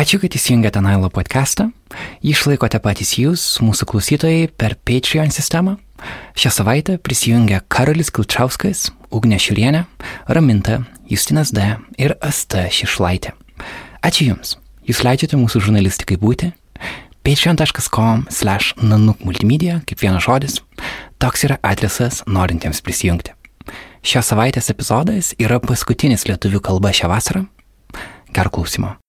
Ačiū, kad įsijungėte Nailo podcastą. Jį išlaikote patys jūs, mūsų klausytojai, per Patreon sistemą. Šią savaitę prisijungia Karolis Kilčiauskas, Ugnė Šiurienė, Raminta, Justinas D. ir Asta Šišlaitė. Ačiū Jums. Jūs leidžiate mūsų žurnalistikai būti. patreon.com slash nanuk multimedia, kaip vienas žodis. Toks yra adresas norintiems prisijungti. Šios savaitės epizodas yra paskutinis lietuvių kalba šią vasarą. Gerų klausimų.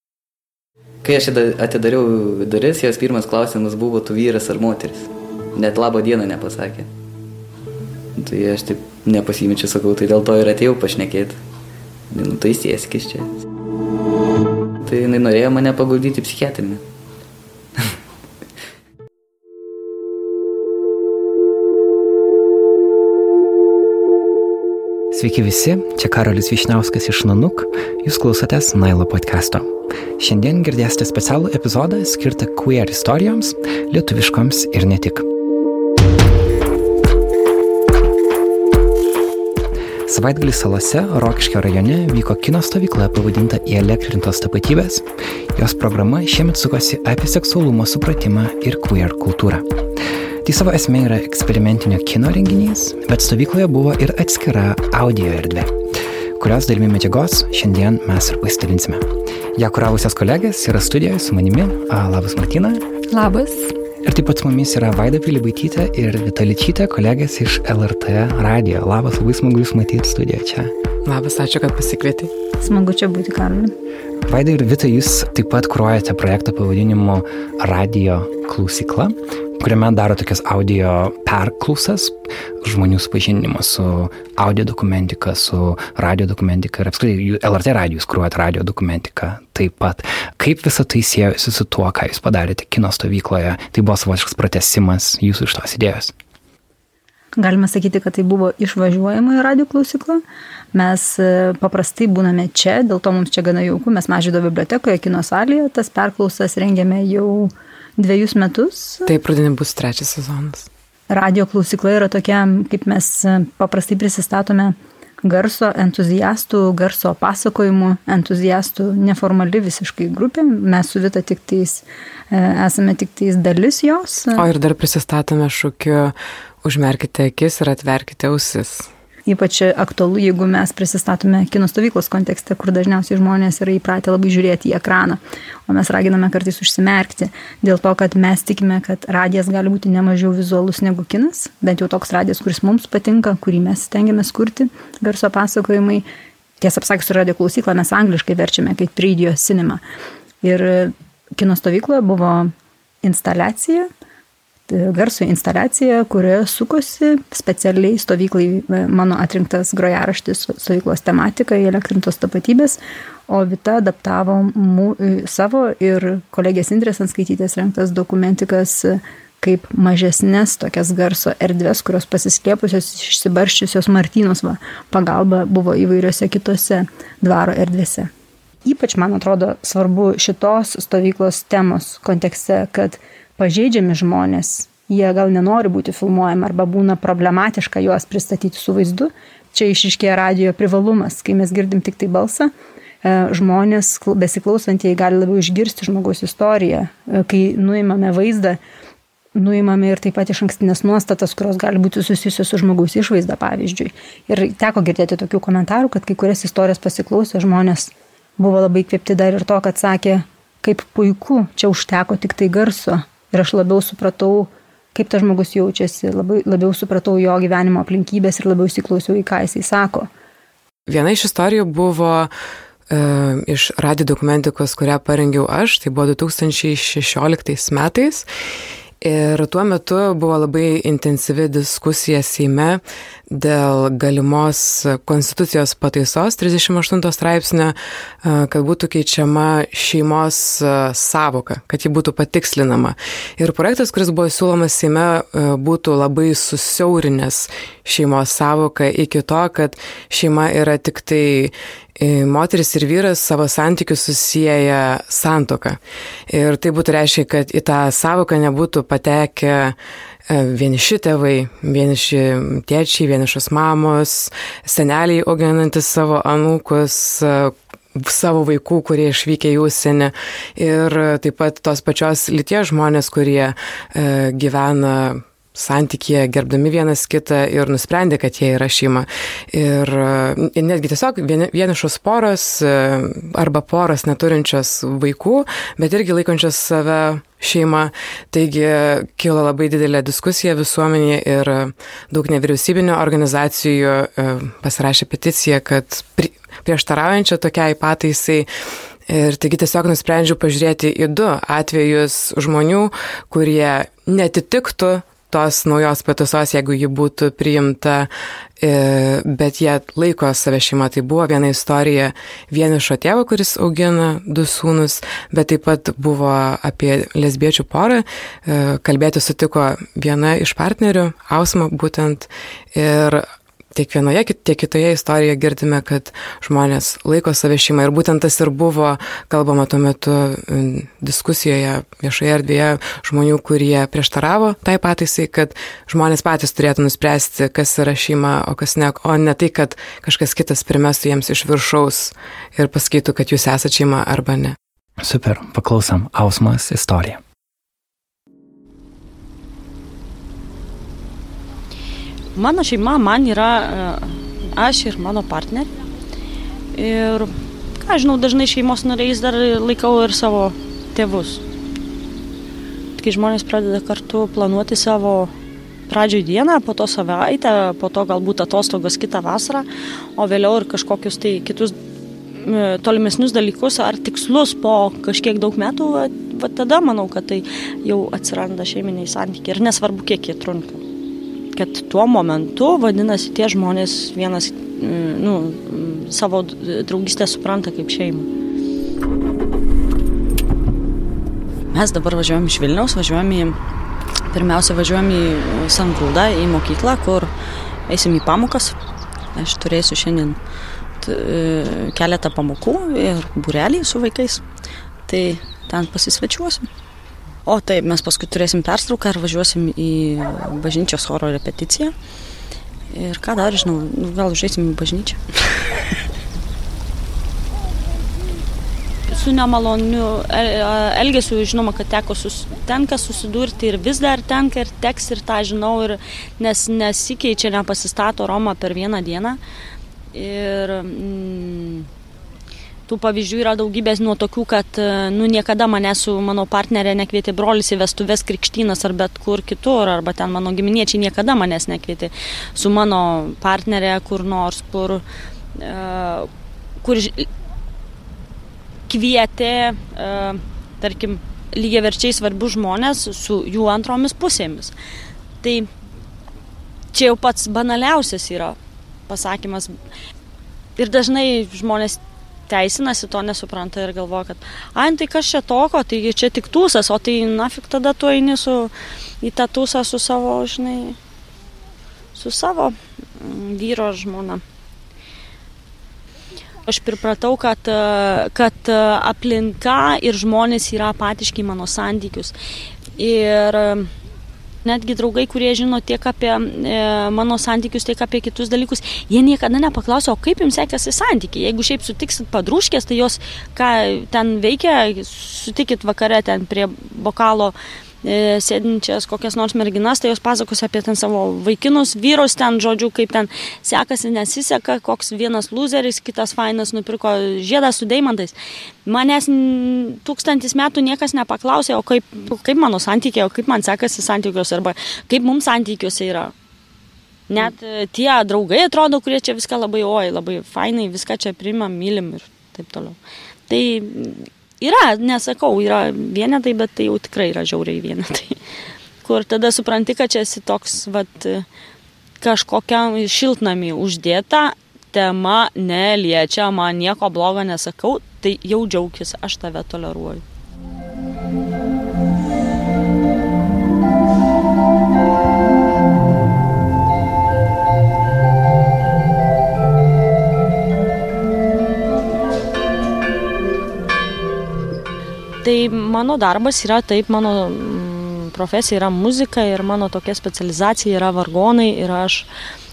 Kai aš atidariau duris, jos pirmas klausimas buvo, tu vyras ar moteris. Net labo dieną nepasakė. Tai aš taip nepasimečiu, sakau, tai dėl to ir atėjau pašnekėti. Nu, tai sėskis čia. Tai jinai norėjo mane paguldyti psichiatrinį. Sveiki visi, čia Karolis Višniauskas iš Nanuk, jūs klausotės Nailo podcast'o. Šiandien girdėsite specialų epizodą skirtą queer istorijoms, lietuviškoms ir ne tik. Savaitgalį salose Rokiškio rajone vyko kino stovykla pavadinta Įelektrintos tapatybės. Jos programa šiemet sukosi apie seksualumo supratimą ir queer kultūrą. Tai savo esmė yra eksperimentinio kino renginys, bet stovykloje buvo ir atskira audio erdvė, kurios dalimi medžiagos šiandien mes ir pasidalinsime. Ja kuravusios kolegės yra studijoje su manimi. A, labas Martina. Labas. Ir taip pat su mumis yra Vaida Pilibaitytė ir Vitaličytė, kolegės iš LRT radio. Labas, labai smagu Jūs matyti studijoje čia. Labas, ačiū, kad pasikvietei. Smagu čia būti, Karolin. Vaida ir Vita, Jūs taip pat kruojate projektą pavadinimu Radio klausykla, kuriame daro tokias audio perklausas, žmonių supažinimą su audio dokumentika, su radio dokumentika ir apskritai LRT radijus kruojat radio dokumentiką taip pat. Kaip visą tai siejasi su tuo, ką jūs padarėte kino stovykloje? Tai buvo savotiškas pratesimas jūsų iš tos idėjos. Galima sakyti, kad tai buvo išvažiuojama į radio klausyklą. Mes e, paprastai būname čia, dėl to mums čia gana jauku. Mes Mažydo bibliotekoje, kino salėje, tas perklausas rengiame jau uh, dviejus metus. Taip, rudenį bus trečias sezonas. Radio klausykla yra tokia, kaip mes paprastai prisistatome garso entuziastų, garso pasakojimų entuziastų, neformali visiškai grupė. Mes su Vita tik tais, e, esame tik tais dalis jos. O ir dar prisistatome šūkiu, užmerkite akis ir atverkite ausis. Ypač aktualu, jeigu mes prisistatome kino stovyklos kontekste, kur dažniausiai žmonės yra įpratę labai žiūrėti į ekraną, o mes raginame kartais užsimerkti, dėl to, kad mes tikime, kad radijas gali būti nemažiau vizualus negu kinas, bent jau toks radijas, kuris mums patinka, kurį mes stengiamės kurti, garso pasakojimai. Tiesą pasakius, radio klausyklą mes angliškai verčiame kaip radio cinema. Ir kino stovykloje buvo instaliacija, garso instaliacija, kurioje sukosi specialiai stovyklai e, mano atrinktas grojaraštis stovyklos tematika į elektrintos tapatybės, o Vita adaptavo mū, e, savo ir kolegės Indrės Anskaitytės renktas dokumentikas e, kaip mažesnės tokias garso erdvės, kurios pasislėpusios, išsibarščiusios Martynos va, pagalba buvo įvairiose kitose dvaro erdvėse. Ypač, man atrodo, svarbu šitos stovyklos temos kontekste, kad pažeidžiami žmonės, jie gal nenori būti filmuojami arba būna problematiška juos pristatyti su vaizdu. Čia išiškėja radio privalumas, kai mes girdim tik tai balsą, e, žmonės besiklausantieji gali labiau išgirsti žmogaus istoriją. E, kai nuimame vaizdą, nuimame ir taip pat iš ankstinės nuostatas, kurios gali būti susijusios su žmogaus išvaizda, pavyzdžiui. Ir teko girdėti tokių komentarų, kad kai kurias istorijas pasiklausę žmonės buvo labai kvėpti dar ir to, kad sakė, kaip puiku, čia užteko tik tai garso, ir aš labiau supratau, kaip tas žmogus jaučiasi, labai, labiau supratau jo gyvenimo aplinkybės ir labiau įsiklausiau į ką jisai sako. Viena iš istorijų buvo e, iš radio dokumentikos, kurią parengiau aš, tai buvo 2016 metais. Ir tuo metu buvo labai intensyvi diskusija Seime dėl galimos konstitucijos pataisos 38 straipsnio, kad būtų keičiama šeimos savoka, kad ji būtų patikslinama. Ir projektas, kuris buvo siūlomas Seime, būtų labai susiaurinęs šeimos savoką iki to, kad šeima yra tik tai moteris ir vyras savo santykius susiję santoką. Ir tai būtų reiškia, kad į tą savoką nebūtų patekę e, vieniši tėvai, vieniši tėčiai, vienišos mamos, seneliai auginantis savo anūkus, e, savo vaikų, kurie išvykę į užsienį ir taip pat tos pačios lyties žmonės, kurie e, gyvena santykėje, gerbdami vienas kitą ir nusprendė, kad jie yra šeima. Ir e, netgi tiesiog vienišos poros e, arba poros neturinčios vaikų, bet irgi laikančios save šeima. Taigi kilo labai didelė diskusija visuomenėje ir daug nevyriausybinio organizacijų e, pasirašė peticiją, kad prieštaraujančią tokiai pataisai Ir taigi tiesiog nusprendžiau pažiūrėti į du atvejus žmonių, kurie netitiktų tos naujos pataisos, jeigu ji būtų priimta, e, bet jie laiko save šeima. Tai buvo viena istorija vienišo tėvo, kuris augina du sūnus, bet taip pat buvo apie lesbiečių porą. E, kalbėti sutiko viena iš partnerių, Ausma būtent, ir tiek vienoje, tiek kitoje istorijoje girdime, kad žmonės laiko save šeimą ir būtent tas ir buvo kalbama tuo metu diskusijoje viešoje erdvėje žmonių, kurie prieštaravo tai pataisai, kad žmonės patys turėtų nuspręsti, kas yra šeima, o kas ne, o ne tai, kad kažkas kitas primestų jiems iš viršaus ir pasakytų, kad jūs esate šeima arba ne. Super, paklausom Ausmas istoriją. Mano šeima man yra e, aš ir mano partnerė. Ir, ką žinau, dažnai šeimos nariais dar laikau ir savo tėvus. Kai žmonės pradeda kartu planuoti savo pradžioj dieną, po to savaitę, po to galbūt atostogas kitą vasarą, o vėliau ir kažkokius tai kitus e, tolimesnius dalykus ar tikslus po kažkiek daug metų, va tada manau, kad tai jau atsiranda šeiminiai santykiai ir nesvarbu, kiek jie trunka kad tuo momentu, vadinasi, tie žmonės vienas mm, nu, savo draugystę supranta kaip šeimą. Mes dabar važiuojam iš Vilniaus, važiuojam į, pirmiausia važiuojam į Sangrūdą, į mokyklą, kur eisim į pamokas. Aš turėsiu šiandien e, keletą pamokų ir burelį su vaikais. Tai ten pasisvečiuosim. O taip, mes paskui turėsim pertrauką ir važiuosim į bažnyčios choro repeticiją. Ir ką dar žinau, nu, gal užeisim į bažnyčią. su nemaloniu elgesiu, žinoma, kad teko sus, tenka susidurti ir vis dar tenka ir teks ir tą žinau, ir nes nesikeičia, nepasistato Roma per vieną dieną. Ir mm, tų pavyzdžių yra daugybės nuo tokių, kad e, nu, niekada mane su mano partnerė nekvietė brolis į vestuvės krikštynas ar bet kur kitur, arba ten mano giminiečiai niekada manęs nekvietė su mano partnerė kur nors, kur, uh, kur kvietė, uh, tarkim, lygiai verčiai svarbius žmonės su jų antromis pusėmis. Tai čia jau pats banaliausias yra pasakymas. Ir dažnai žmonės teisinasi, to nesupranta ir galvoja, kad, ai, nu tai kas čia toko, taigi čia tik tūsas, o tai nafik tada tu eini su, į tą tūsą su savo, žinai, su savo mm, vyro žmona. Aš pripratau, kad, kad aplinka ir žmonės yra apatiški mano santykius. Ir netgi draugai, kurie žino tiek apie e, mano santykius, tiek apie kitus dalykus, jie niekada nepaklausia, o kaip jums sekėsi santykiai. Jeigu šiaip sutiksit padrūškės, tai jos ką ten veikia, sutikit vakare ten prie bokalo sėdinčias kokias nors merginas, tai jos pasakos apie ten savo vaikinus, vyrus ten, žodžiu, kaip ten sekasi, nesiseka, koks vienas loseris, kitas fainas nupirko žiedą su deimantais. Manęs tūkstantis metų niekas nepaklausė, o kaip, kaip mano santykiai, o kaip man sekasi santykiuose, arba kaip mums santykiuose yra. Net e, tie draugai atrodo, kurie čia viską labai oi, labai fainai, viską čia primam, mylim ir taip toliau. Tai Yra, nesakau, yra vienetai, bet tai jau tikrai yra žiauriai vienetai. Kur tada supranti, kad čia esi toks, vat, kažkokiam šiltnamį uždėta, tema neliečia, man nieko blogo nesakau, tai jau džiaugtis, aš tave toleruoju. Tai mano darbas yra taip, mano mm, profesija yra muzika ir mano tokia specializacija yra vargonai ir aš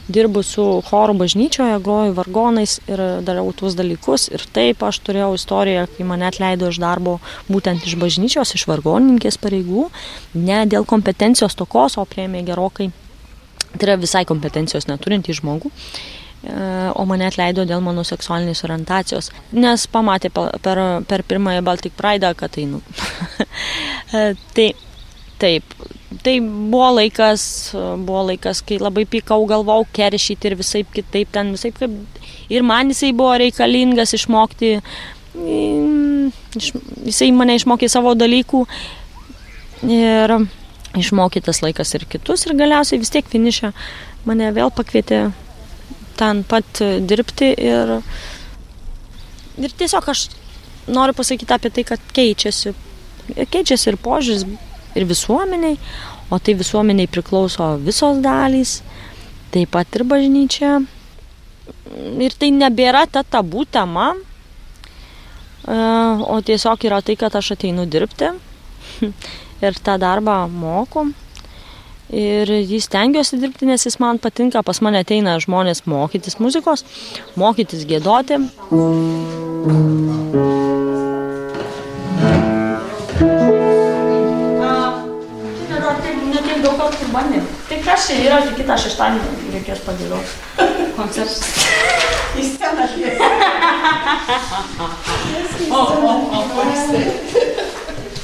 dirbu su choru bažnyčioje, groju vargonais ir darau tuos dalykus. Ir taip aš turėjau istoriją, kai mane atleido iš darbo būtent iš bažnyčios, iš vargonininkės pareigų, ne dėl kompetencijos tokos, o prieimė gerokai. Tai yra visai kompetencijos neturintį žmogų e, o mane atleido dėl mano seksualinės orientacijos, nes pamatė per, per pirmąją Baltic Pride, kad tai, nu. tai taip, tai buvo laikas, buvo laikas, kai labai pykau, galvau, keršyti ir visai kitaip ten, visai kaip. Ir man jisai buvo reikalingas išmokti, iš, jisai mane išmokė savo dalykų ir išmokė tas laikas ir kitus ir galiausiai vis tiek finišę mane vėl pakvietė ten pat dirbti ir, ir tiesiog aš noriu pasakyti apie tai, kad keičiasi, keičiasi ir požiūris, ir visuomeniai, o tai visuomeniai priklauso visos dalys, taip pat ir bažnyčia. Ir tai nebėra ta tabų tema, e, o tiesiog yra tai, kad aš ateinu dirbti ir tą darbą moku. Ir jis tengiuosi dirbti, nes jis man patinka, pas mane ateina žmonės mokytis muzikos, mokytis gėdoti. Tai kas čia yra, tai kitą šeštadienį reikės padėlioti koncertus. Į sceną šviesi. o, o, o, polistai.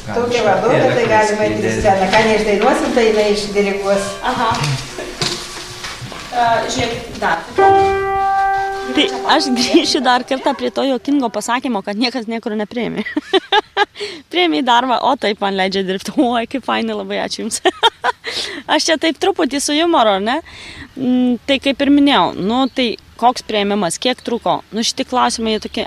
Tokia vadovė, tai galima į sceną. Ką neišdainuosim, tai jinai išdiriguos. Aha. Uh, žiūrėk, dar. Tai aš grįšiu dar kartą prie to jokingo pasakymo, kad niekas niekur neprieimė. Prieimė į darbą, o taip man leidžia dirbti. Oi, kaip fainai, labai ačiū Jums. aš čia taip truputį su humoro, ne? Mm, tai kaip ir minėjau, nu tai koks prieimimas, kiek truko. Nu šitie klausimai jie tokie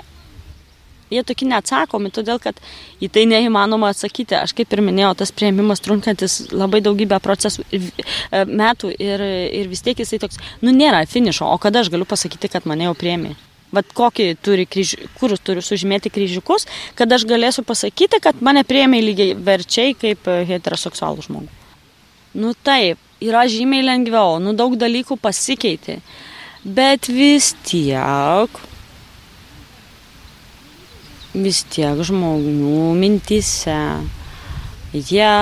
jie tokie neatsakomi, todėl kad į tai neįmanoma atsakyti. Aš kaip ir minėjau, tas prieimimas trunkantis labai daugybę procesų ir, e, metų ir, ir vis tiek jisai toks, nu nėra finišo, o kada aš galiu pasakyti, kad mane jau prieimė. Vat kokį turi kryž, kur turiu sužymėti kryžiukus, kad aš galėsiu pasakyti, kad mane prieimė lygiai verčiai kaip heteroseksualų žmogų. Nu taip, yra žymiai lengviau, nu daug dalykų pasikeitė, bet vis tiek vis tiek žmonių mintise jie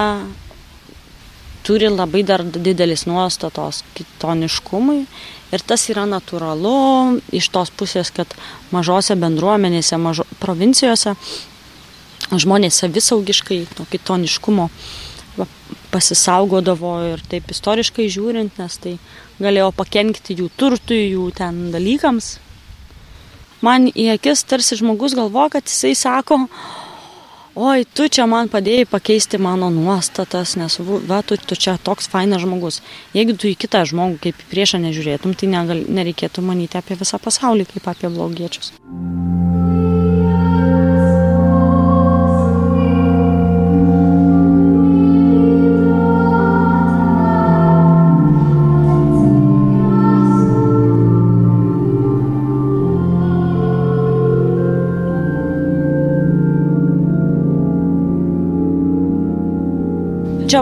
turi labai dar didelis nuostatos kitoniškumui ir tas yra natūralu iš tos pusės, kad mažose bendruomenėse, mažo, provincijose žmonės savisaugiškai to kitoniškumo pasisaugodavo ir taip istoriškai žiūrint, nes tai galėjo pakenkti jų turtui, jų ten dalykams, man į akis tarsi žmogus galvo, kad jisai sako, oi, tu čia man padėjai pakeisti mano nuostatas, nes va, tu, tu čia toks fainas žmogus. Jeigu tu į kitą žmogų kaip į priešą nežiūrėtum, tai negal, nereikėtų manyti apie visą pasaulį kaip apie blogiečius. čia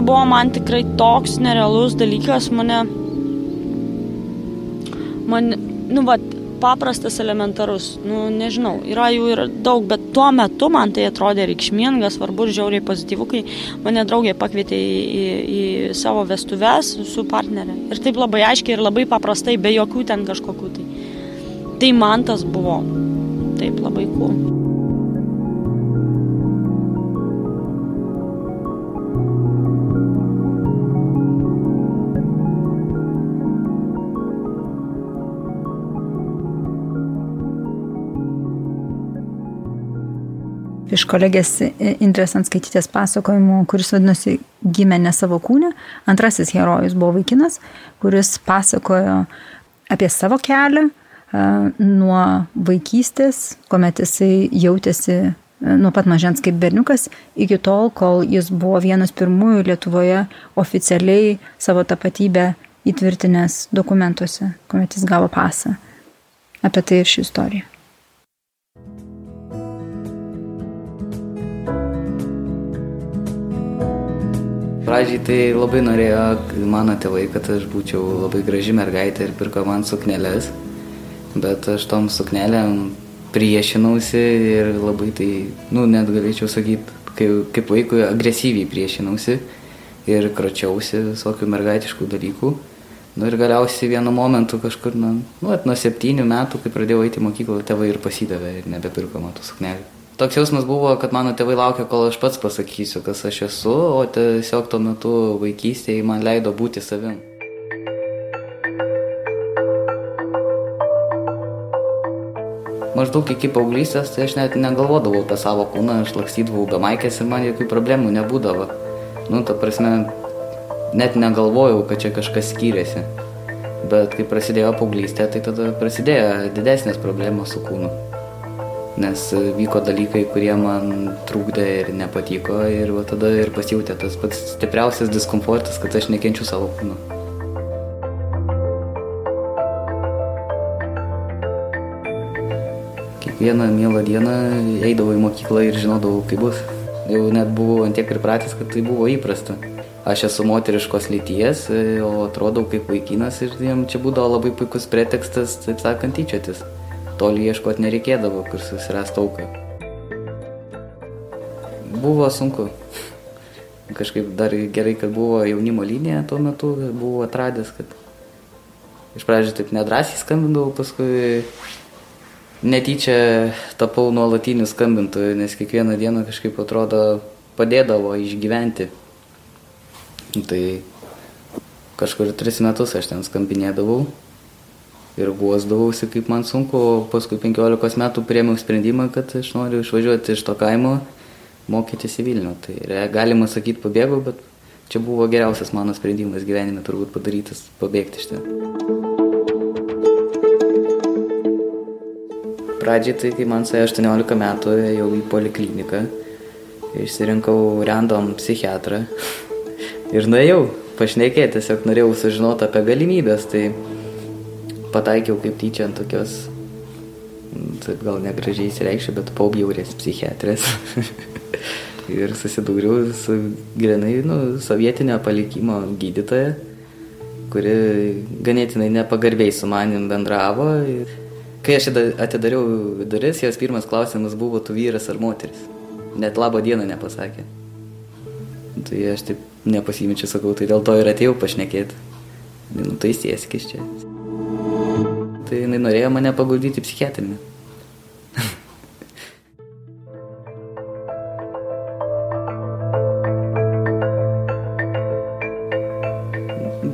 buvo man tikrai toks nerealus dalykas, mane, man, nu, va, paprastas, elementarus, nu, nežinau, yra jų ir daug, bet tuo metu man tai atrodė reikšmingas, svarbu ir žiauriai pozityvu, kai mane draugė pakvietė į, į, į savo vestuves su partnerė. Ir taip labai aiškiai ir labai paprastai, be jokių ten kažkokių tai. Tai man tas buvo taip labai cool. Iš kolegės Indrės Anskaitytės pasakojimo, kuris vadinosi Gimė ne savo kūnę. Antrasis herojus buvo vaikinas, kuris pasakojo apie savo kelią nuo vaikystės, kuomet jisai jautėsi nuo pat mažens kaip berniukas, iki tol, kol jis buvo vienas pirmųjų Lietuvoje oficialiai savo tapatybę įtvirtinęs dokumentuose, kuomet jis gavo pasą. Apie tai ir ši istorija. Pradžiai tai labai norėjo mano tėvai, kad aš būčiau labai graži mergaitė ir pirko man suknelės, bet aš tom suknelėm priešinausi ir labai tai, nu, net galėčiau sakyti, kaip, kaip vaikui agresyviai priešinausi ir kračiausi visokių mergaitiškų dalykų. Nu ir galiausiai vienu momentu kažkur, nu, nu nuo septynių metų, kai pradėjau eiti į mokyklą, tėvai ir pasidavė ir nebepirko man tų suknelių toks jausmas buvo, kad mano tėvai laukia, kol aš pats pasakysiu, kas aš esu, o tiesiog tuo metu vaikystėje man leido būti savim. Maždaug iki paauglystės, tai aš net negalvodavau apie savo kūną, aš lakstydavau be maikės ir man jokių problemų nebūdavo. Nu, ta prasme, net negalvojau, kad čia kažkas skyrėsi. Bet kai prasidėjo paauglystė, tai tada prasidėjo didesnės problemos su kūnu nes vyko dalykai, kurie man trūkdė ir nepatiko ir va tada ir pasijūtė tas pats stipriausias diskomfortas, kad aš nekenčiu savo kūno. Kiekvieną mielą dieną eidavau į mokyklą ir žinodavau, kaip bus. Jau net buvau antiek pripratęs, kad tai buvo įprasta. Aš esu moteriškos lyties, o atrodau kaip vaikinas ir jiem čia būdavo labai puikus pretekstas, taip sakant, tyčiotis toli ieškoti nereikėdavo, kur susirasti auką. Buvo sunku. Kažkaip dar gerai, kad buvo jaunimo linija tuo metu, buvau atradęs, kad iš pradžių taip nedrasiai skambindavau, paskui netyčia tapau nuolatiniu skambintoju, nes kiekvieną dieną kažkaip atrodo padėdavo išgyventi. Tai kažkur tris metus aš ten skambinėdavau ir guosdavausi, kaip man sunku, o paskui 15 metų priemiau sprendimą, kad aš noriu išvažiuoti iš to kaimo, mokytis į Vilnių. Tai galima sakyti pabėgau, bet čia buvo geriausias mano sprendimas gyvenime turbūt padarytas pabėgti iš ten. Pradžiai tai, kai man suėjo 18 metų, jau į polikliniką, išsirinkau random psichiatrą ir nuėjau pašnekėti, tiesiog norėjau sužinoti apie galimybės. Tai pataikiau kaip tyčia ant tokios, gal negražiai įsireikščiau, bet paubjaurės psichiatrės. ir susidūriau su grinai, nu, sovietinio palikimo gydytoja, kuri ganėtinai nepagarbiai su manim bendravo. Ir kai aš atidariau duris, jos pirmas klausimas buvo, tu vyras ar moteris. Net labo dieną nepasakė. Tai aš taip nepasimečiau, sakau, tai dėl to ir atėjau pašnekėti. Nu, tai sėskis čia tai jinai norėjo mane paguldyti psichiatrinį.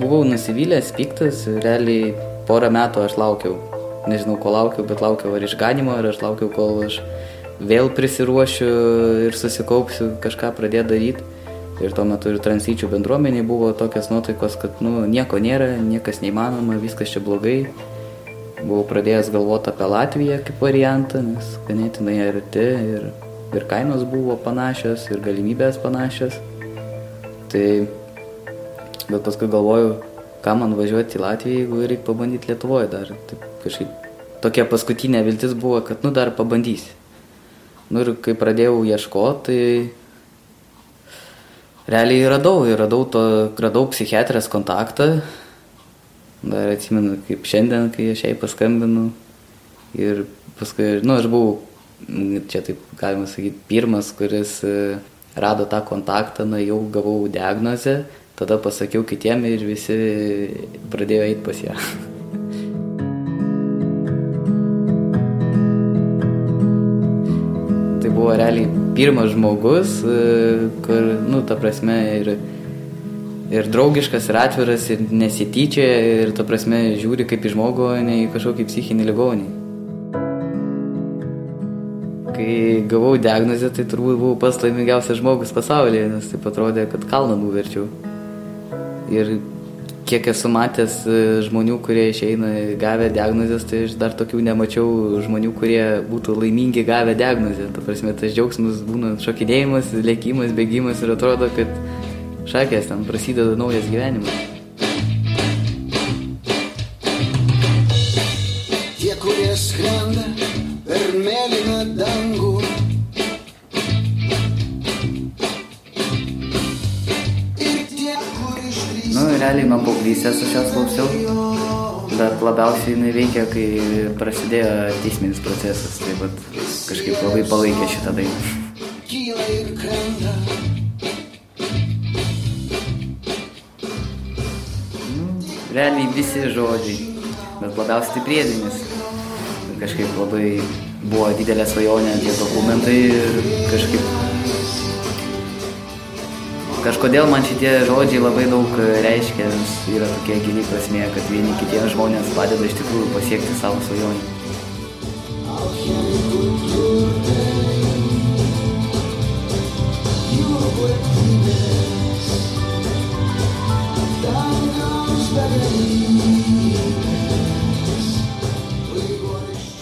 Buvau nusivylęs, piktas, realiai porą metų aš laukiau. Nežinau, ko laukiau, bet laukiau ar išganimo, ar aš laukiau, kol aš vėl prisiruošiu ir susikaupsiu kažką pradėti daryti. Ir tuo metu ir transyčių bendruomeniai buvo tokios nuotaikos, kad nu, nieko nėra, niekas neįmanoma, viskas čia blogai. Buvau pradėjęs galvoti apie Latviją kaip variantą, nes ganėtinai arti ir, ir kainos buvo panašios, ir galimybės panašios. Tai, bet paskui galvoju, ką man važiuoti į Latviją, jeigu reikia pabandyti Lietuvoje dar. Taip, kažkaip tokia paskutinė viltis buvo, kad nu dar pabandysi. Nu ir kai pradėjau ieškoti, tai realiai radau, radau, to, radau psichiatrės kontaktą, Dar atsimenu, kaip šiandien, kai aš jai paskambinu. Ir paskui, nu, aš buvau, čia taip galima sakyti, pirmas, kuris e, rado tą kontaktą, na jau gavau diagnozę, tada pasakiau kitiem ir visi pradėjo eiti pas ją. tai buvo realiai pirmas žmogus, e, kur, nu, ta prasme, ir ir draugiškas, ir atviras, ir nesityčia, ir to prasme žiūri kaip į žmogų, ne į kažkokį psichinį ligonį. Kai gavau diagnozę, tai turbūt buvau pats laimingiausias žmogus pasaulyje, nes taip atrodė, kad kalną nuverčiau. Ir kiek esu matęs e, žmonių, kurie išeina gavę diagnozės, tai aš dar tokių nemačiau žmonių, kurie būtų laimingi gavę diagnozę. Ta prasme, tas džiaugsmas būna šokinėjimas, lėkimas, bėgimas ir atrodo, kad šakės, ten prasideda naujas gyvenimas. Tie, kurie skrenda per mėlyną dangų. Ir realiai nuo paauglystės aš jos klausiau, bet labiausiai jinai veikia, kai prasidėjo teisminis procesas, tai vat, kažkaip labai palaikė šitą dainą. Realiai visi žodžiai, bet labiausiai tai priedinis. Kažkaip labai buvo didelė svajonė tie dokumentai ir kažkaip Kažkodėl man šitie žodžiai labai daug reiškia, yra tokia gili prasmė, kad vieni kitiems žmonės padeda iš tikrųjų pasiekti savo svajonę.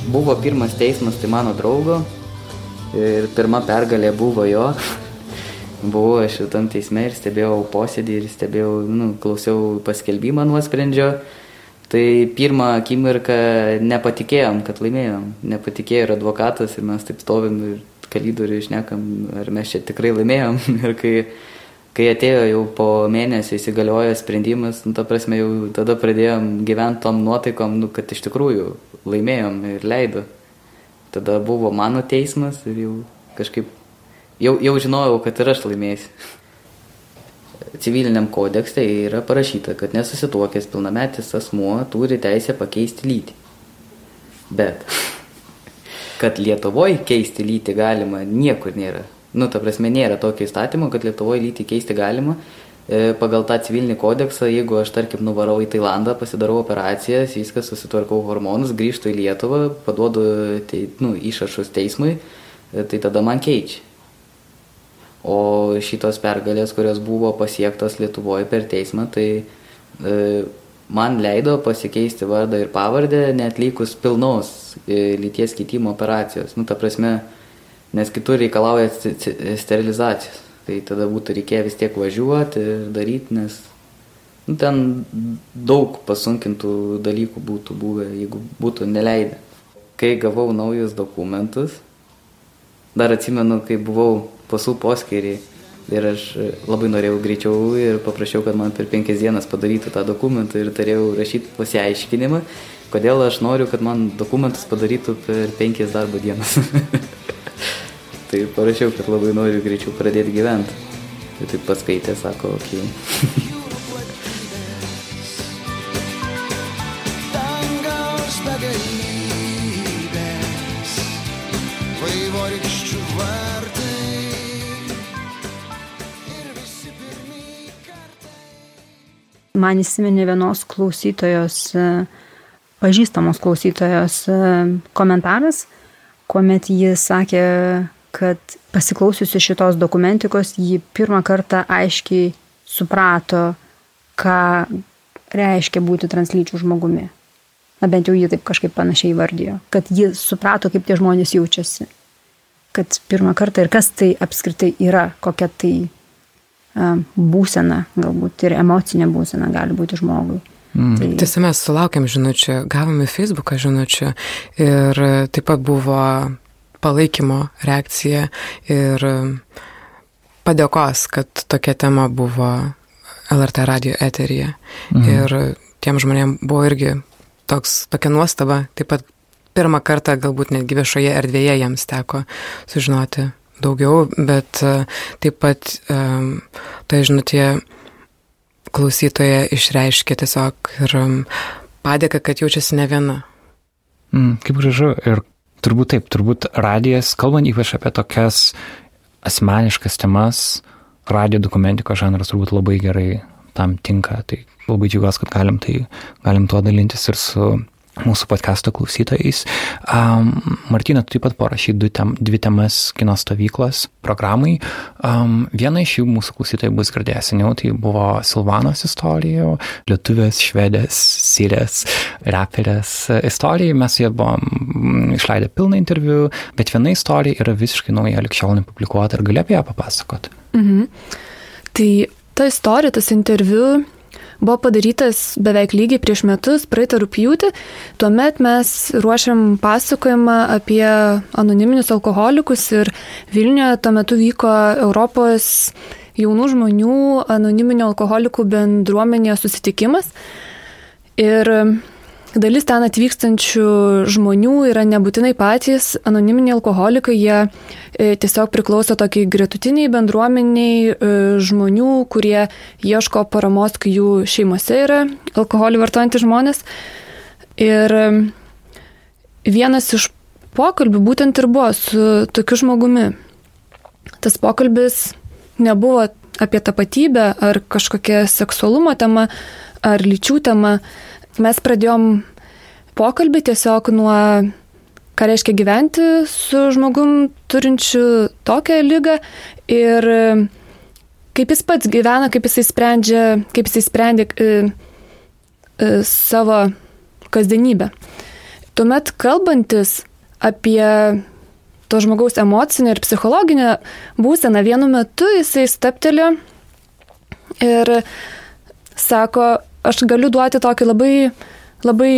Buvo pirmas teismas, tai mano draugo ir pirma pergalė buvo jo. Buvau aš tam teisme ir stebėjau posėdį ir stebėjau, nu, klausiau paskelbimą nuosprendžio. Tai pirmą akimirką nepatikėjom, kad laimėjom. Nepatikėjo ir advokatas ir mes taip stovim ir kalidoriui išnekam, ar mes čia tikrai laimėjom. ir kai, kai atėjo jau po mėnesio įsigaliojo sprendimas, nu, ta prasme jau tada pradėjom gyventi tom nuotaikom, nu, kad iš tikrųjų laimėjom ir leido. Tada buvo mano teismas ir jau kažkaip, jau, jau žinojau, kad ir aš laimėsiu. Civiliniam kodekste yra parašyta, kad nesusituokęs pilnametis asmuo turi teisę pakeisti lytį. Bet, kad Lietuvoje keisti lytį galima, niekur nėra. Nu, ta prasme, nėra tokio įstatymo, kad Lietuvoje lytį keisti galima. E, Pagal tą civilinį kodeksą, jeigu aš, tarkim, nuvarau į Tailandą, pasidarau operacijas, viskas susitvarkau hormonus, grįžtu į Lietuvą, paduodu te, nu, išrašus teismui, e, tai tada man keičia. O šitos pergalės, kurios buvo pasiektos Lietuvoje per teismą, tai e, man leido pasikeisti vardą ir pavardę, netlikus pilnos e, lyties keitimo operacijos. Nu, ta prasme, nes kitur reikalauja ci- ci- sterilizacijos. Tai tada būtų reikėję vis tiek važiuoti ir daryti, nes nu, ten daug pasunkintų dalykų būtų buvę, jeigu būtų neleidę. Kai gavau naujus dokumentus, dar atsimenu, kai buvau pasų poskirį ir aš labai norėjau greičiau ir paprašiau, kad man per penkias dienas padarytų tą dokumentą ir turėjau rašyti pasiaiškinimą, kodėl aš noriu, kad man dokumentus padarytų per penkias darbo dienas. tai parašiau, kad labai noriu greičiau pradėti gyventi. Tai taip paskaitė, sako, okei. Okay. Ir. Man įsiminė vienos klausytojos, e, pažįstamos klausytojos e, komentaras, kuomet ji sakė, kad pasiklausiusi šitos dokumentikos, ji pirmą kartą aiškiai suprato, ką reiškia būti translyčių žmogumi. Na bent jau ji taip kažkaip panašiai vardijo, kad ji suprato, kaip tie žmonės jaučiasi. Kad pirmą kartą ir kas tai apskritai yra, kokia tai būsena, galbūt ir emocinė būsena gali būti žmogui. Mm. Tai, Tiesa, mes sulaukėm žinučių, gavome Facebooką žinučių ir taip pat buvo palaikymo reakcija ir padėkos, kad tokia tema buvo LRT radio eteryje. Mhm. Ir tiem žmonėm buvo irgi toks, tokia nuostaba, taip pat pirmą kartą galbūt netgi viešoje erdvėje jiems teko sužinoti daugiau, bet e, taip pat um, tai žinutė klausytoje išreiškė tiesiog ir um, padėka, kad jaučiasi ne viena. Mm, kaip gražu ir turbūt taip, turbūt radijas, kalbant ypač apie tokias asmeniškas temas, radio dokumentikos žanras turbūt labai gerai tam tinka. Tai labai džiugiuosi, kad galim, tai, galim tuo dalintis ir su mūsų podcast'o klausytojais. Um, Martina, tu taip pat parašy tem, dvi temas kino stovyklos programai. Um, viena iš jų mūsų klausytojai bus girdėję seniau, tai buvo Silvanos istorija, lietuvės, švedės, sirės, reperės istorija. Mes su jie buvom išleidę pilną interviu, bet viena istorija yra visiškai nauja, likščiol nepublikuota. Ar gali apie ją papasakoti? Mhm. Tai ta istorija, tas interviu buvo padarytas beveik lygiai prieš metus, praeitą rūpjūtį. Tuomet mes ruošiam pasakojimą apie anoniminius alkoholikus ir Vilniuje tuo metu vyko Europos jaunų žmonių anoniminio alkoholikų bendruomenėje susitikimas. Ir dalis ten atvykstančių žmonių yra nebūtinai patys anoniminiai alkoholikai, jie e, tiesiog priklauso tokiai gretutiniai bendruomeniai e, žmonių, kurie ieško paramos, kai jų šeimose yra alkoholį vartojantys žmonės. Ir e, vienas iš pokalbių būtent ir buvo su tokiu žmogumi. Tas pokalbis nebuvo apie tapatybę ar kažkokią seksualumo temą ar lyčių temą. Mes pradėjom pokalbį tiesiog nuo, ką reiškia gyventi su žmogum turinčiu tokią lygą ir kaip jis pats gyvena, kaip jisai sprendžia, kaip jisai sprendė e, e, savo kasdienybę. Tuomet kalbantis apie to žmogaus emocinę ir psichologinę būseną, vienu metu jisai stapteli ir sako, aš galiu duoti tokį labai, labai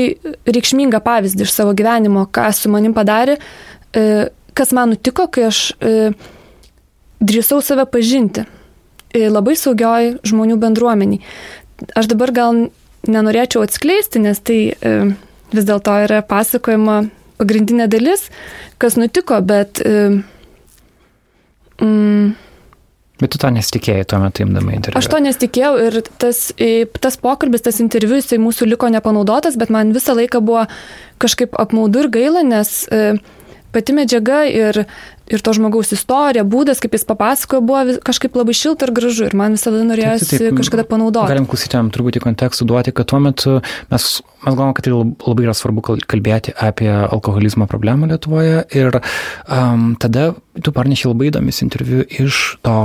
reikšmingą pavyzdį iš savo gyvenimo, ką su manim padarė, e, kas man nutiko, kai aš e, drįsau save pažinti e, labai saugioj žmonių bendruomeniai. Aš dabar gal nenorėčiau atskleisti, nes tai vis dėlto yra pasakojama pagrindinė dalis, kas nutiko, bet mm, Bet tu to nesitikėjai tuo metu imdama interviu. Aš to nesitikėjau ir tas, tas pokalbis, tas interviu, jisai mūsų liko nepanaudotas, bet man visą laiką buvo kažkaip apmaudu ir gaila, nes e, pati medžiaga ir ir to žmogaus istorija, būdas, kaip jis papasakojo, buvo kažkaip labai šilta ir gražu ir man visada norėjosi taip, taip, kažkada panaudoti. Galim klausytėm truputį kontekstų duoti, kad tuo metu mes, mes galvom, kad tai labai yra svarbu kalbėti apie alkoholizmo problemą Lietuvoje ir um, tada tu parneši labai įdomis interviu iš to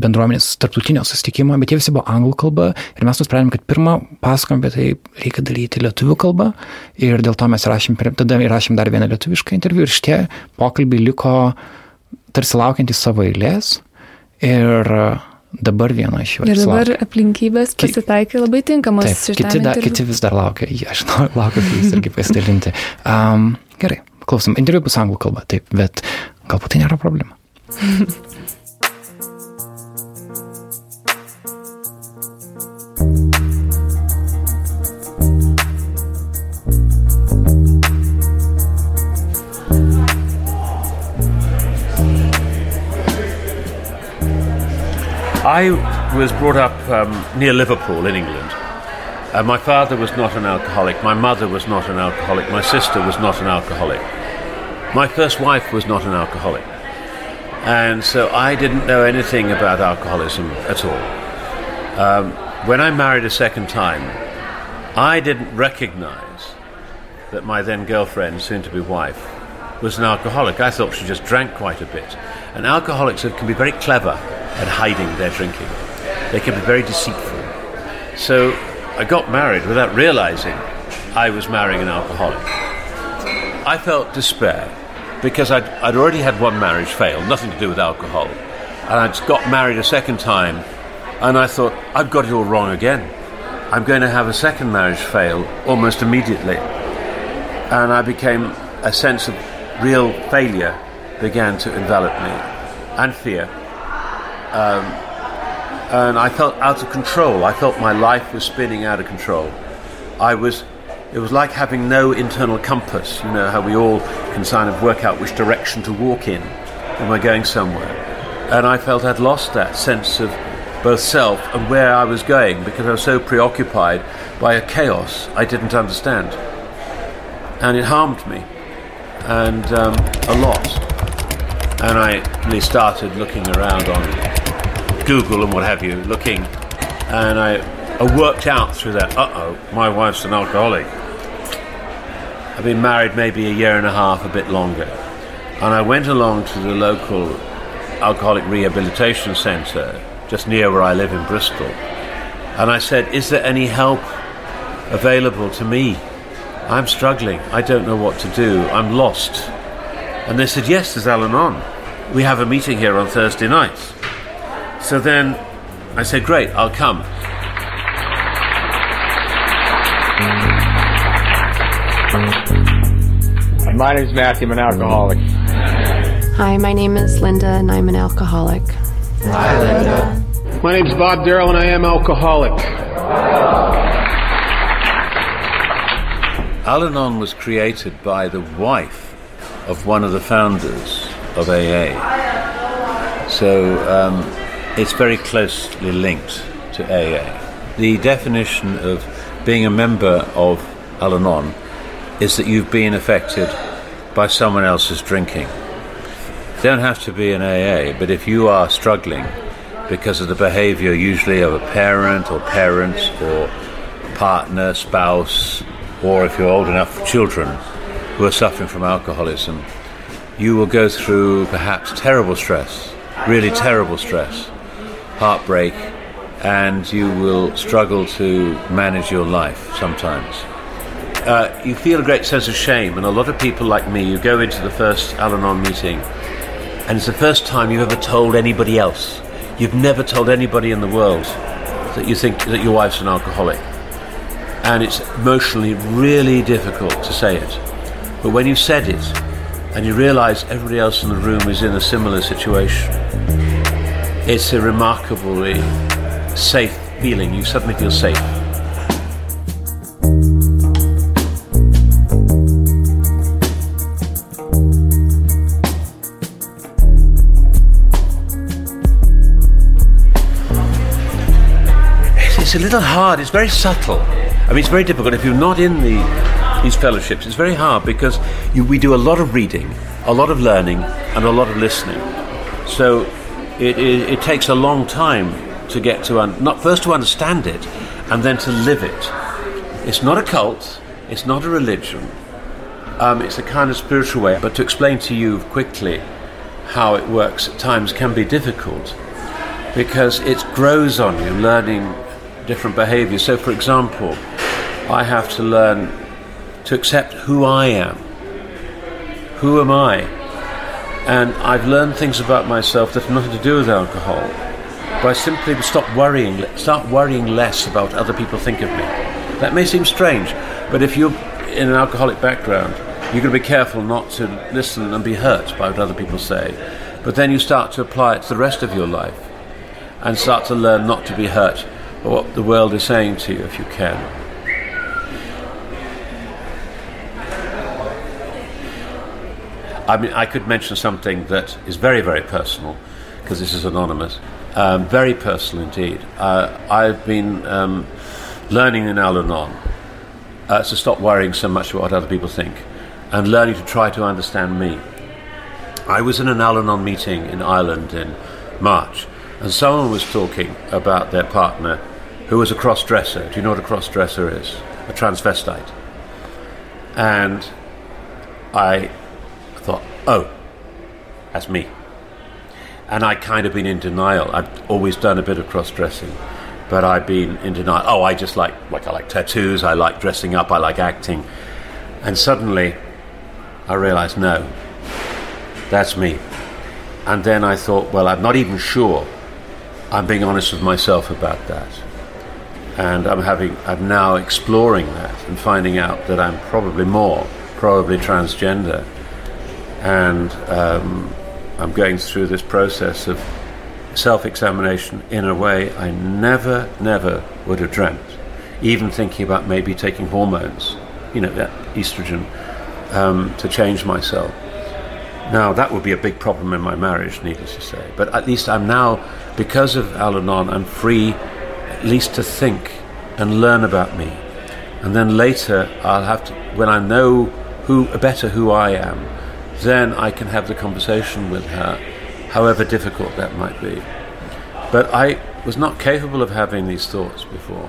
bendruomenės tarptautinio susitikimo, bet jie visi buvo anglų kalba ir mes nusprendėm, kad pirmą pasakom apie tai reikia daryti lietuvių kalbą ir dėl to mes rašėm, tada įrašėm dar vieną lietuvišką interviu ir šitie pokalbiai liko tarsi laukiantys savo eilės ir dabar viena iš jų. Ir dabar laukia. aplinkybės pasitaikė labai tinkamos. Taip, kiti, da, kiti vis dar laukia, aš noriu laukiu, jūs irgi pasidalinti. Um, gerai, klausom, interviu bus anglų kalba, taip, bet galbūt tai nėra problema. I was brought up um, near Liverpool in England. Uh, my father was not an alcoholic. My mother was not an alcoholic. My sister was not an alcoholic. My first wife was not an alcoholic. And so I didn't know anything about alcoholism at all. Um, when I married a second time, I didn't recognize that my then girlfriend, soon to be wife, was an alcoholic. I thought she just drank quite a bit. And alcoholics can be very clever at hiding their drinking. They can be very deceitful. So I got married without realizing I was marrying an alcoholic. I felt despair because I'd, I'd already had one marriage fail, nothing to do with alcohol. And I'd got married a second time, and I thought, I've got it all wrong again. I'm going to have a second marriage fail almost immediately. And I became a sense of real failure began to envelop me and fear. Um, and I felt out of control. I felt my life was spinning out of control. I was, it was like having no internal compass. You know how we all can kind of work out which direction to walk in when we're going somewhere. And I felt I'd lost that sense of both self and where I was going because I was so preoccupied by a chaos I didn't understand. And it harmed me, and um, a lot. And I started looking around on Google and what have you, looking, and I, I worked out through that. Uh oh, my wife's an alcoholic. I've been married maybe a year and a half, a bit longer, and I went along to the local alcoholic rehabilitation centre just near where I live in Bristol, and I said, "Is there any help available to me? I'm struggling. I don't know what to do. I'm lost." And they said, "Yes, there's Al-Anon. We have a meeting here on Thursday nights." So then I said, Great, I'll come. My name is Matthew. I'm an alcoholic. Hi, my name is Linda, and I'm an alcoholic. Hi, Linda. My name's Bob Darrell, and I am alcoholic. Al Anon was created by the wife of one of the founders of AA. So um, it's very closely linked to AA. The definition of being a member of Al Anon is that you've been affected by someone else's drinking. You don't have to be an AA, but if you are struggling because of the behavior usually of a parent or parents or partner, spouse, or if you're old enough children who are suffering from alcoholism, you will go through perhaps terrible stress, really terrible stress, heartbreak, and you will struggle to manage your life sometimes. Uh, you feel a great sense of shame, and a lot of people like me, you go into the first Al Anon meeting, and it's the first time you've ever told anybody else. You've never told anybody in the world that you think that your wife's an alcoholic. And it's emotionally really difficult to say it. But when you said it, and you realize everybody else in the room is in a similar situation, it's a remarkably safe feeling. You suddenly feel safe. It's a little hard. It's very subtle. I mean, it's very difficult if you're not in the these fellowships. It's very hard because you, we do a lot of reading, a lot of learning, and a lot of listening. So it, it, it takes a long time to get to un, not first to understand it, and then to live it. It's not a cult. It's not a religion. Um, it's a kind of spiritual way. But to explain to you quickly how it works at times can be difficult because it grows on you, learning different behaviors. So, for example, I have to learn to accept who I am. Who am I? And I've learned things about myself that have nothing to do with alcohol. I simply stop worrying, start worrying less about what other people think of me. That may seem strange, but if you're in an alcoholic background, you've got to be careful not to listen and be hurt by what other people say. But then you start to apply it to the rest of your life and start to learn not to be hurt by what the world is saying to you if you can. I mean, I could mention something that is very, very personal because this is anonymous. Um, very personal indeed. Uh, I've been um, learning in Al Anon uh, to stop worrying so much about what other people think and learning to try to understand me. I was in an Al Anon meeting in Ireland in March, and someone was talking about their partner who was a cross dresser. Do you know what a cross dresser is? A transvestite. And I oh, that's me. And I'd kind of been in denial. I'd always done a bit of cross dressing, but I'd been in denial. Oh, I just like, like, I like tattoos, I like dressing up, I like acting. And suddenly I realized, no, that's me. And then I thought, well, I'm not even sure I'm being honest with myself about that. And I'm having, I'm now exploring that and finding out that I'm probably more, probably transgender. And um, I'm going through this process of self examination in a way I never, never would have dreamt. Even thinking about maybe taking hormones, you know, that estrogen, um, to change myself. Now, that would be a big problem in my marriage, needless to say. But at least I'm now, because of Al Anon, I'm free at least to think and learn about me. And then later, I'll have to, when I know who, better who I am, then I can have the conversation with her, however difficult that might be. But I was not capable of having these thoughts before.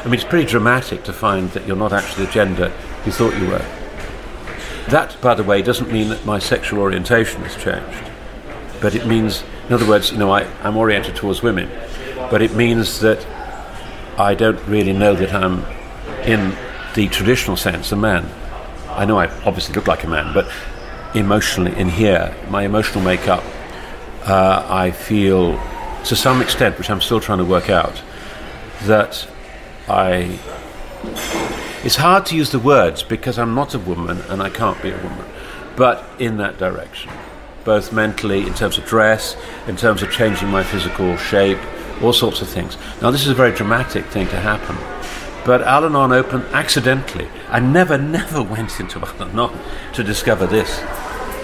I mean, it's pretty dramatic to find that you're not actually the gender you thought you were. That, by the way, doesn't mean that my sexual orientation has changed. But it means, in other words, you know, I, I'm oriented towards women. But it means that I don't really know that I'm, in the traditional sense, a man. I know I obviously look like a man, but emotionally, in here, my emotional makeup, uh, I feel to some extent, which I'm still trying to work out, that I. It's hard to use the words because I'm not a woman and I can't be a woman, but in that direction, both mentally, in terms of dress, in terms of changing my physical shape, all sorts of things. Now, this is a very dramatic thing to happen. But Al Anon opened accidentally. I never, never went into Al Anon to discover this.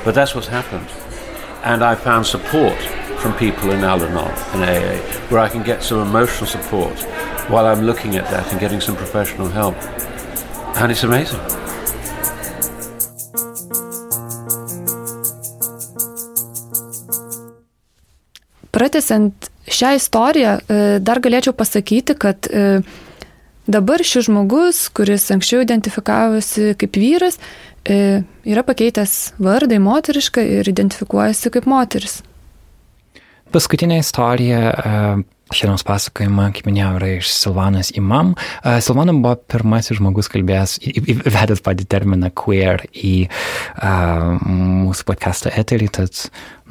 But that's what's happened. And I found support from people in Al Anon, in AA, where I can get some emotional support while I'm looking at that and getting some professional help. And it's amazing. Pratesant šią istoriją, e, dar galėčiau pasakyti, kad e, dabar šis žmogus, kuris anksčiau identifikavosi kaip vyras, yra pakeitęs vardą į moterišką ir identifikuojasi kaip moteris. Paskutinė istorija šiandienos pasakojimą, kaip minėjau, yra iš Silvanas Imam. Uh, Silvana buvo pirmasis žmogus kalbėjęs, įvedęs patį terminą queer į uh, mūsų podcastą eterį, tad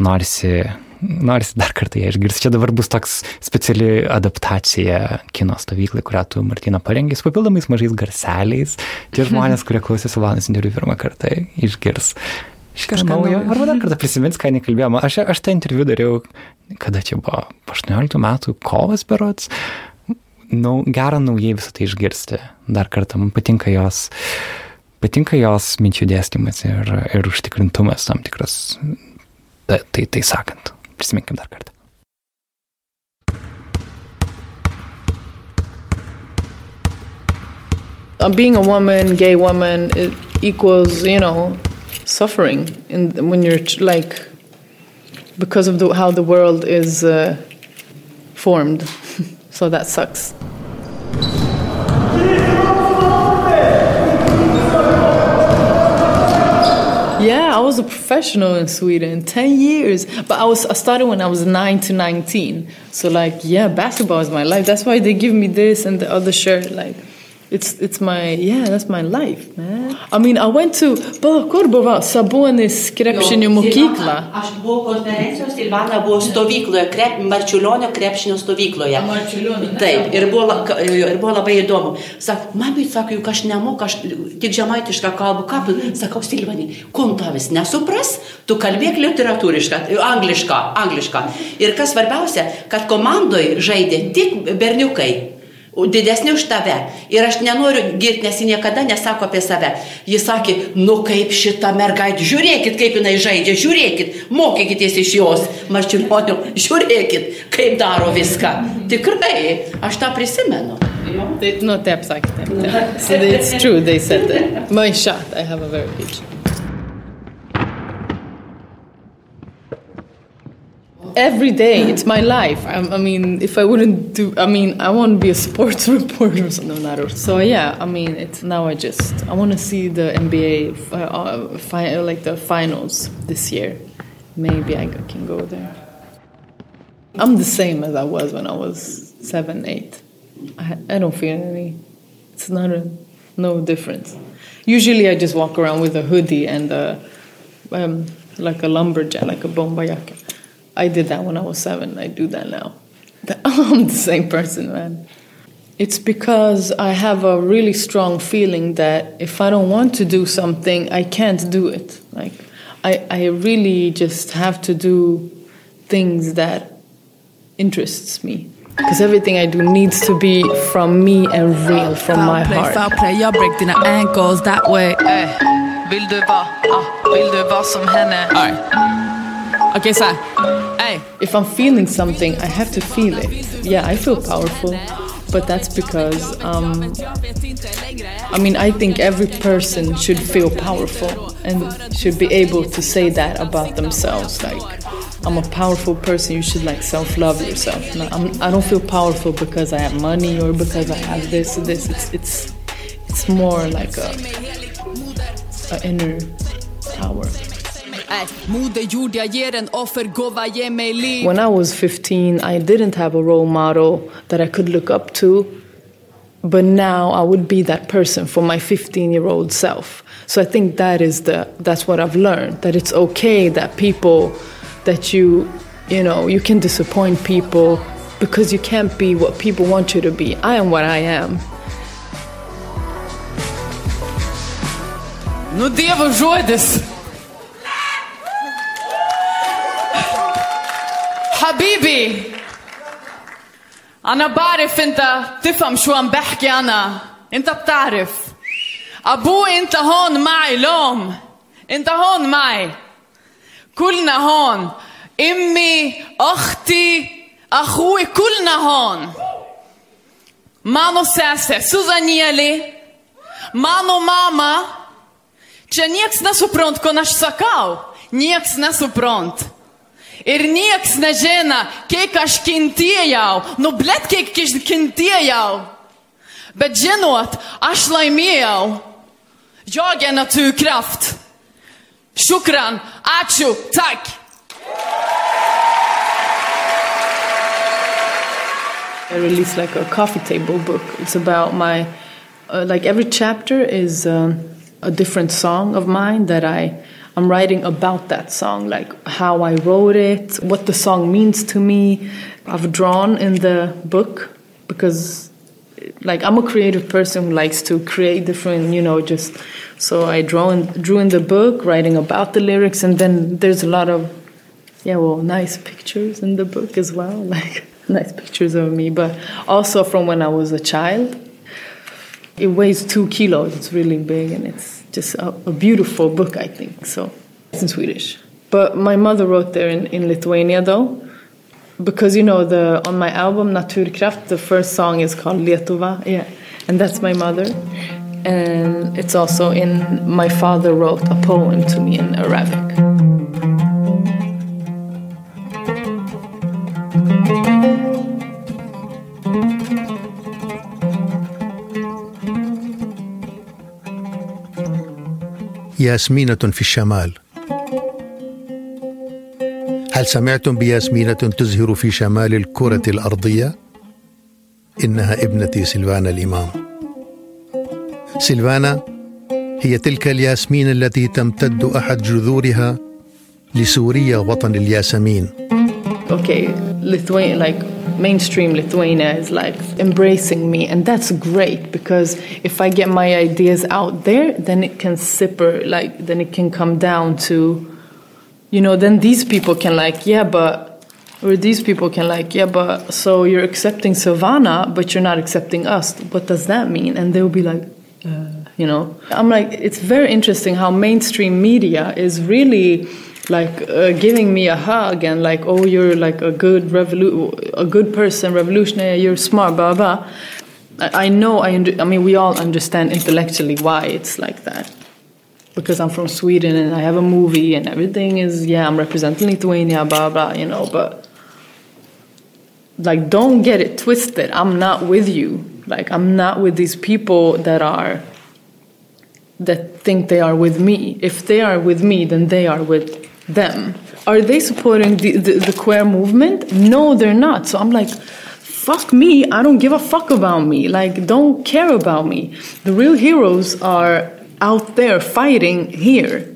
norisi, norisi dar kartą ją išgirsti. Čia dabar bus toks speciali adaptacija kino stovyklai, kurią tu, Martina, parengė su papildomais mažais garseliais. Tie žmonės, kurie klausė Silvanas interviu pirmą kartą, išgirs. Kažką naujo. Arba dar kartą prisimins, ką nekalbėjome. Aš, aš tą interviu dariau, kada čia buvo, 18 metų kovas berots. Nau, gera naujai visą tai išgirsti. Dar kartą, man patinka jos, patinka jos minčių dėstymas ir, ir užtikrintumas tam tikras. Tai, tai, tai sakant, dar kartą. Uh, being a woman, gay woman, it equals, you know, suffering in, when you're like because of the, how the world is uh, formed. so that sucks. Was a professional in Sweden, 10 years. But I was I started when I was 9 to 19. So like, yeah, basketball is my life. That's why they give me this and the other shirt like it's it's my yeah, that's my life, man. I mean, I went to pala, kur buvo Sabonis krepšinio mokykla. Aš buvau konferencijos, Silvana buvo stovykloje, krep, Marčiulionio krepšinio stovykloje. Marčiulionio. Taip, ir buvo, ir buvo labai įdomu. Sak, mami, sako, juk aš nemoku, aš tik žemaitišką kalbą, ką, tu-" sakau, Silvanai, kuntavis nesupras, tu kalbėk literatūrišką, anglišką, anglišką. Ir kas svarbiausia, kad komandoje žaidė tik berniukai. Didesni už tave. Ir aš nenoriu girti, nes ji niekada nesako apie save. Jis sakė, nu kaip šita mergaitė, žiūrėkit, kaip jinai žaidžia, žiūrėkit, mokykitės iš jos, marčiulionių, žiūrėkit, kaip daro viską. Tikrai, aš tą prisimenu. No, taip sakė, taip. taip. So it's true, they said that. My shot, I have a very good shot. Every day, it's my life. I, I mean, if I wouldn't do, I mean, I want to be a sports reporter or something like that. So yeah, I mean, it's now I just I want to see the NBA, uh, fi- like the finals this year. Maybe I can go there. I'm the same as I was when I was seven, eight. I, I don't feel any. It's not a no difference. Usually, I just walk around with a hoodie and a, um, like a lumberjack, like a bombayaka. I did that when I was seven. I do that now. I'm the same person, man. It's because I have a really strong feeling that if I don't want to do something, I can't do it. Like I, I really just have to do things that interests me. Because everything I do needs to be from me and real, from my Foul play, heart. foul play, jag break dina ankles that way. Eh. Vill du vara, ah, vill du vara som henne? Alright. Okay, så här. Hey. If I'm feeling something, I have to feel it. Yeah, I feel powerful, but that's because um, I mean, I think every person should feel powerful and should be able to say that about themselves. Like, I'm a powerful person. You should like self-love yourself. No, I'm, I don't feel powerful because I have money or because I have this or this. It's it's it's more like a, a inner power. When I was 15, I didn't have a role model that I could look up to. But now I would be that person for my 15 year old self. So I think that is the that's what I've learned that it's okay that people that you you know you can disappoint people because you can't be what people want you to be. I am what I am. Nu dievo žodis. لي أنا بعرف أنت تفهم شو عم بحكي أنا. أنت بتعرف. أبوي أنت هون معي لوم. أنت هون معي. كلنا هون. امي اختي اخوي كلنا هون. مانو ساسه سوزانيلي مانو ماما. че нијек с нас упронт ко наш Ir nieks nežino, kiek aš kentėjau, nu blėt kiek aš kentėjau. Bet žinot, aš laimėjau. Jag är naturkraft. Shukran, ačiū, tack. I released like a coffee table book. It's about my, uh, like every chapter is um, a different song of mine that I, I'm writing about that song, like how I wrote it, what the song means to me. I've drawn in the book because, like, I'm a creative person who likes to create different, you know, just. So I draw in, drew in the book, writing about the lyrics, and then there's a lot of, yeah, well, nice pictures in the book as well, like nice pictures of me, but also from when I was a child. It weighs two kilos. It's really big, and it's just a, a beautiful book, I think. So it's in Swedish. But my mother wrote there in, in Lithuania, though, because you know the on my album Naturkraft, the first song is called Lietuva, yeah, and that's my mother. And it's also in my father wrote a poem to me in Arabic. ياسمينة في الشمال. هل سمعتم بياسمينة تزهر في شمال الكرة الأرضية؟ إنها ابنتي سلفانا الإمام. سلفانا هي تلك الياسمين التي تمتد أحد جذورها لسوريا وطن الياسمين. Okay, Lithuania, like mainstream Lithuania is like embracing me, and that's great because if I get my ideas out there, then it can sipper, like then it can come down to, you know, then these people can like, yeah, but, or these people can like, yeah, but so you're accepting Savannah, but you're not accepting us. What does that mean? And they'll be like, uh, you know, I'm like, it's very interesting how mainstream media is really like uh, giving me a hug and like oh you're like a good revolu- a good person revolutionary you're smart blah blah i, I know I, I mean we all understand intellectually why it's like that. Because i'm from sweden and i have a movie and everything is yeah i'm representing lithuania blah blah you know but like don't get it twisted. I'm not with you. Like i'm not with these people that are that think they are with me. If they are with me then they are with them. Are they supporting the, the, the, queer movement? No, they're not. So I'm like, fuck me. I don't give a fuck about me. Like, don't care about me. The real heroes are out there fighting here.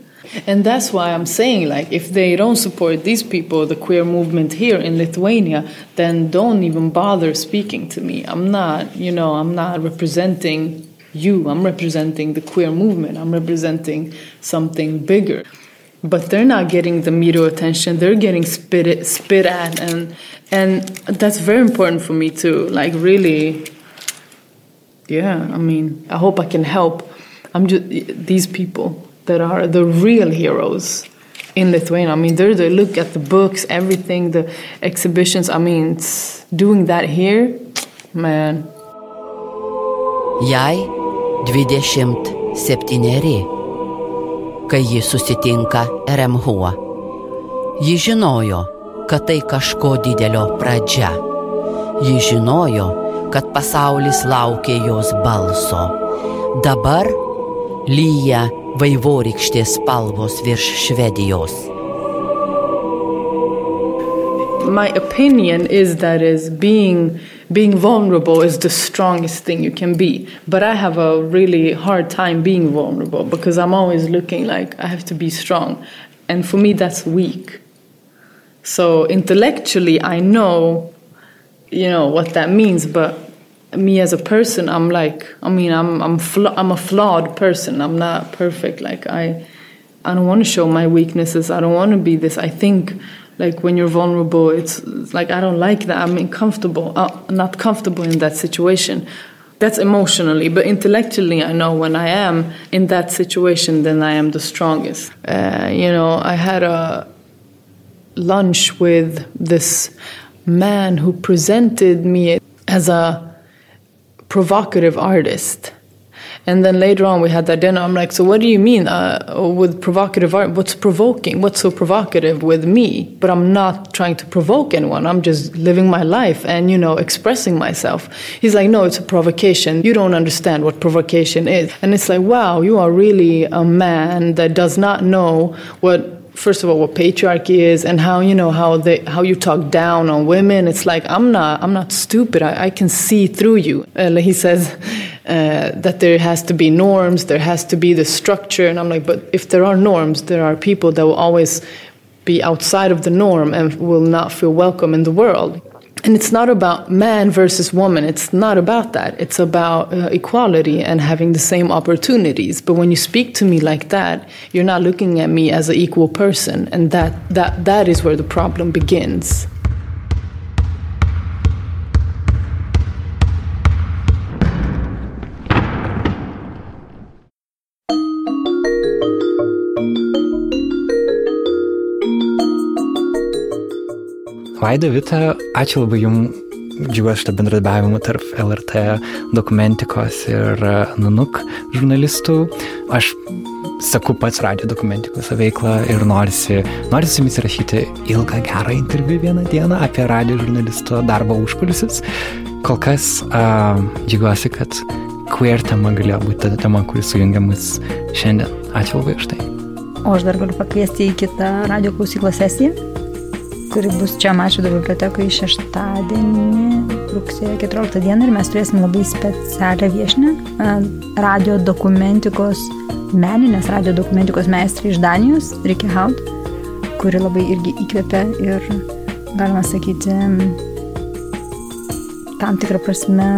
And that's why I'm saying, like, if they don't support these people, the queer movement here in Lithuania, then don't even bother speaking to me. I'm not, you know, I'm not representing you. I'm representing the queer movement. I'm representing something bigger but they're not getting the media attention. They're getting spit it, spit at and and that's very important for me too. Like really yeah i mean i hope i can help. I'm just these people that are the real heroes in lithuania. I mean they're the look at the books everything the exhibitions. I mean doing that here man. Jai 27 kai ji susitinka Remhua. Ji žinojo, kad tai kažko didelio pradžia. Ji žinojo, kad pasaulis laukia jos balso. Dabar lyja vaivorykštės spalvos virš Švedijos. My opinion is that is being being vulnerable is the strongest thing you can be. But I have a really hard time being vulnerable because I'm always looking like I have to be strong. And for me, that's weak. So intellectually, I know, you know, what that means. But me as a person, I'm like, I mean, I'm I'm I'm a flawed person. I'm not perfect. Like I, I don't want to show my weaknesses. I don't want to be this. I think like when you're vulnerable, it's, like I don't like that. I'm uncomfortable, uh, not comfortable in that situation. That's emotionally, but intellectually, I know when I am in that situation, then I am the strongest. Uh, you know, I had a lunch with this man who presented me as a provocative artist. And then later on, we had that dinner. I'm like, so what do you mean uh, with provocative art? What's provoking? What's so provocative with me? But I'm not trying to provoke anyone. I'm just living my life and, you know, expressing myself. He's like, no, it's a provocation. You don't understand what provocation is. And it's like, wow, you are really a man that does not know what first of all what patriarchy is and how you know how they how you talk down on women. It's like i'm not i'm not stupid. I, I can see through you. Uh, he says uh, that there has to be norms. There has to be the structure. And i'm like but if there are norms there are people that will always be outside of the norm and will not feel welcome in the world and it's not about man versus woman. It's not about that. It's about uh, equality and having the same opportunities. But when you speak to me like that you're not looking at me as an equal person. And that that that is where the problem begins Vaida Vita, ačiū labai Jums džiugiuosi šitą bendradarbiavimą tarp LRT dokumentikos ir e, Nanuk žurnalistų. Aš sakau pats radio dokumentikos veiklą ir norisi, norisi su jumis rašyti ilgą gerą interviu vieną dieną apie radio žurnalisto darbo užkulisius. Kol kas uh, džiugiuosi, kad queer tema galėjo būti ta tema, kuris sujungia mus šiandien. Ačiū labai už tai. O aš dar galiu pakviesti į kitą radio klausyklos sesiją, kuri bus čia Mašvido bibliotekoje šeštadienį, rugsėjo 14 dieną ir mes turėsim labai specialią viešinę radio dokumentikos, meninės radio dokumentikos meistrė iš Danijos, Riki Haut, kuri labai irgi įkvėpia ir, galima sakyti, tam tikrą prasme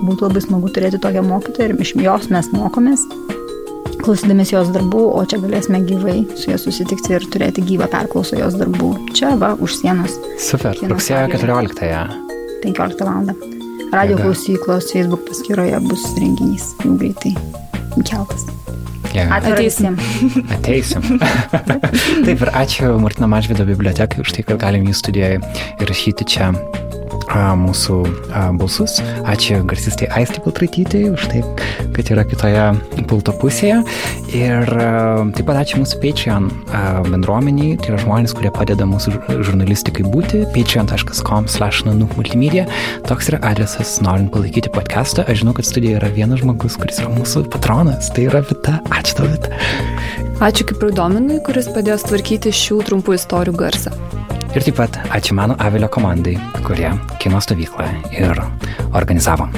būtų labai smagu turėti tokią mokytoją ir iš jos mes mokomės klausydamės jos darbų, o čia galėsime gyvai su ja susitikti ir turėti gyvą perklausą jos darbų. Čia va, už sienos. Super, rugsėjo 14-ąją. 15 val. Radio Jėga. klausyklos Facebook paskyroje bus renginys jau greitai keltas. Visiems. Ateisim. Taip ir ačiū Martino Mažvido bibliotekai už tai, kad galim jų studijoje įrašyti čia mūsų balsus. Ačiū garsistai Aistį Paltraitytai už tai, kad yra kitoje pulto pusėje. Ir taip pat ačiū mūsų Patreon bendruomeniai, tai yra žmonės, kurie padeda mūsų žur- žurnalistikai būti. patreon.com slash nanuk multimedia. Toks yra adresas, norint palaikyti podcastą. Aš žinau, kad studijoje yra vienas žmogus, kuris yra mūsų patronas. Tai yra Vita. Ačiū tau, Vita. Ačiū ir Dominui, kuris padėjo tvarkyti šių trumpų istorijų garsą. Ir taip pat ačiū mano Avilio komandai, kurie kino stovyklą ir organizavo.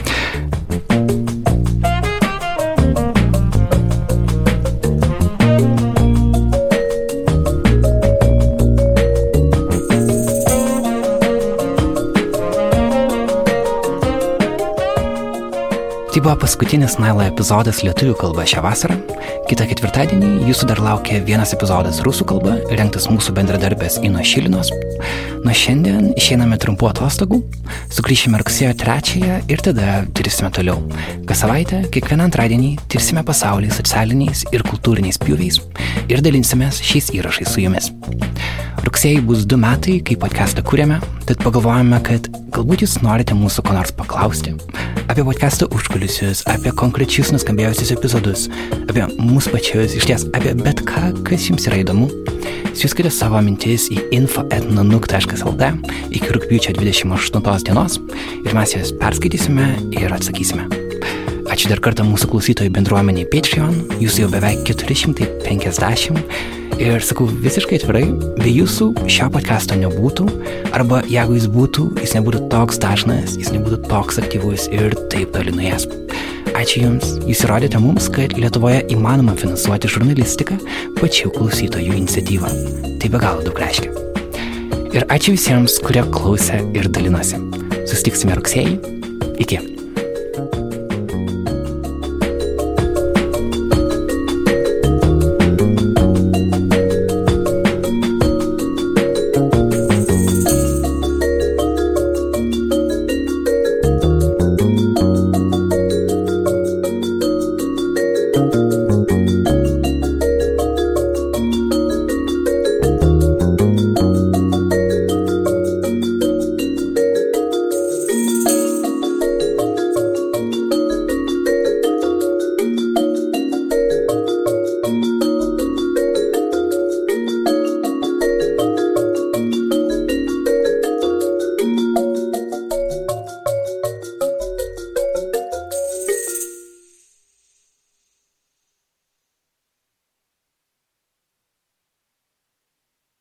Tai buvo paskutinis Nailo epizodas lietuvių kalba šią vasarą. Kita ketvirtadienį jūsų dar laukia vienas epizodas rusų kalba, rengtas mūsų bendradarbės Ino Šilinos. Nuo šiandien išeiname trumpų atostogų, sugrįšime rugsėjo trečiąją ir tada dirbsime toliau. Kas savaitę, kiekvieną antradienį tirsime pasaulį socialiniais ir kultūriniais pjūviais ir dalinsimės šiais įrašais su jumis. Rugsėjai bus du metai, kai podcastą kūrėme, tad pagalvojame, kad galbūt jūs norite mūsų ko nors paklausti. Apie podcastą užkulisius, apie konkrečius nuskambėjusius epizodus, apie mūsų pačius, iš ties apie bet ką, kas jums yra įdomu. Siūskite savo mintis į info.nanuk.lt iki rūpiučio 28 dienos ir mes jas perskaitysime ir atsakysime. Ačiū dar kartą mūsų klausytojų bendruomeniai Patreon, jūsų jau beveik 450 ir sakau visiškai atvirai, be jūsų šio podcasto nebūtų, arba jeigu jis būtų, jis nebūtų toks dažnas, jis nebūtų toks aktyvus ir taip toli nuėjęs. Ačiū Jums, Jūs įrodėte mums, kad Lietuvoje įmanoma finansuoti žurnalistiką pačių klausytojų iniciatyvą. Tai be galo daug reiškia. Ir ačiū visiems, kurie klausė ir dalinosi. Sustiksime rugsėjai. Iki.